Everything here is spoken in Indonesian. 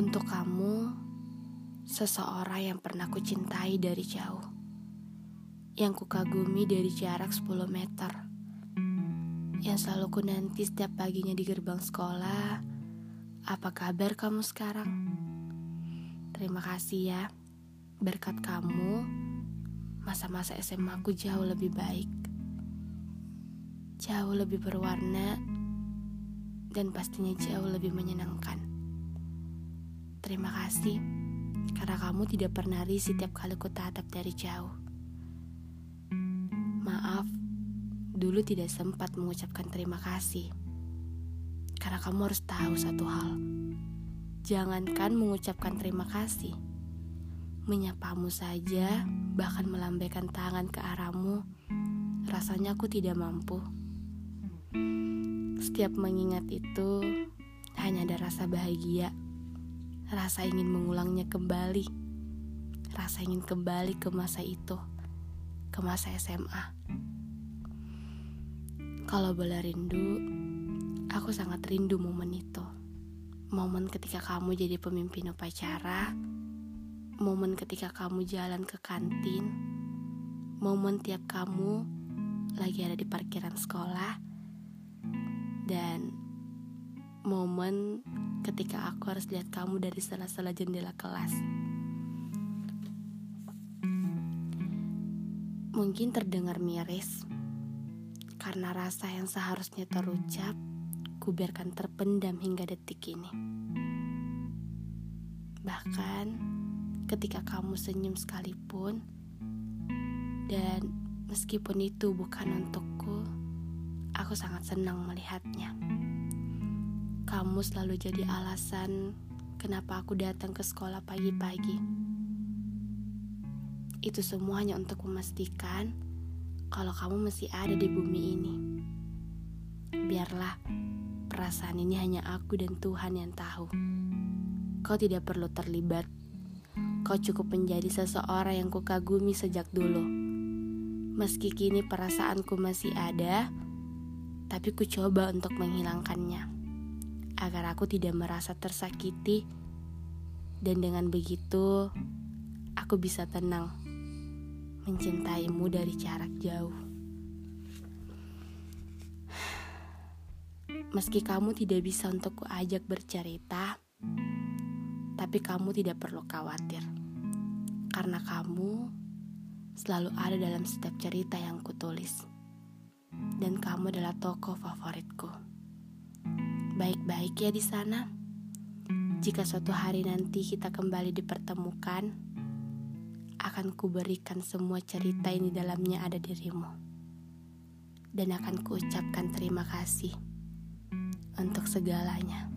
Untuk kamu, seseorang yang pernah kucintai dari jauh. Yang kukagumi dari jarak 10 meter. Yang selalu ku nanti setiap paginya di gerbang sekolah. Apa kabar kamu sekarang? Terima kasih ya. Berkat kamu, masa-masa SMA aku jauh lebih baik. Jauh lebih berwarna dan pastinya jauh lebih menyenangkan. Terima kasih karena kamu tidak pernah risih tiap kali ku tatap dari jauh. Maaf, dulu tidak sempat mengucapkan terima kasih. Karena kamu harus tahu satu hal. Jangankan mengucapkan terima kasih. Menyapamu saja, bahkan melambaikan tangan ke arahmu, rasanya aku tidak mampu. Setiap mengingat itu, hanya ada rasa bahagia rasa ingin mengulangnya kembali, rasa ingin kembali ke masa itu, ke masa SMA. Kalau boleh rindu, aku sangat rindu momen itu. Momen ketika kamu jadi pemimpin upacara, momen ketika kamu jalan ke kantin, momen tiap kamu lagi ada di parkiran sekolah, dan momen ketika aku harus lihat kamu dari sela-sela jendela kelas. Mungkin terdengar miris, karena rasa yang seharusnya terucap, kubiarkan terpendam hingga detik ini. Bahkan ketika kamu senyum sekalipun, dan meskipun itu bukan untukku, aku sangat senang melihatnya. Kamu selalu jadi alasan kenapa aku datang ke sekolah pagi-pagi. Itu semuanya untuk memastikan kalau kamu masih ada di bumi ini. Biarlah perasaan ini hanya aku dan Tuhan yang tahu. Kau tidak perlu terlibat. Kau cukup menjadi seseorang yang kukagumi sejak dulu. Meski kini perasaanku masih ada, tapi ku coba untuk menghilangkannya agar aku tidak merasa tersakiti, dan dengan begitu aku bisa tenang mencintaimu dari jarak jauh. Meski kamu tidak bisa untuk kuajak bercerita, tapi kamu tidak perlu khawatir, karena kamu selalu ada dalam setiap cerita yang kutulis, dan kamu adalah tokoh favoritku baik-baik ya di sana. Jika suatu hari nanti kita kembali dipertemukan, akan kuberikan semua cerita ini dalamnya ada dirimu. Dan akan kuucapkan terima kasih untuk segalanya.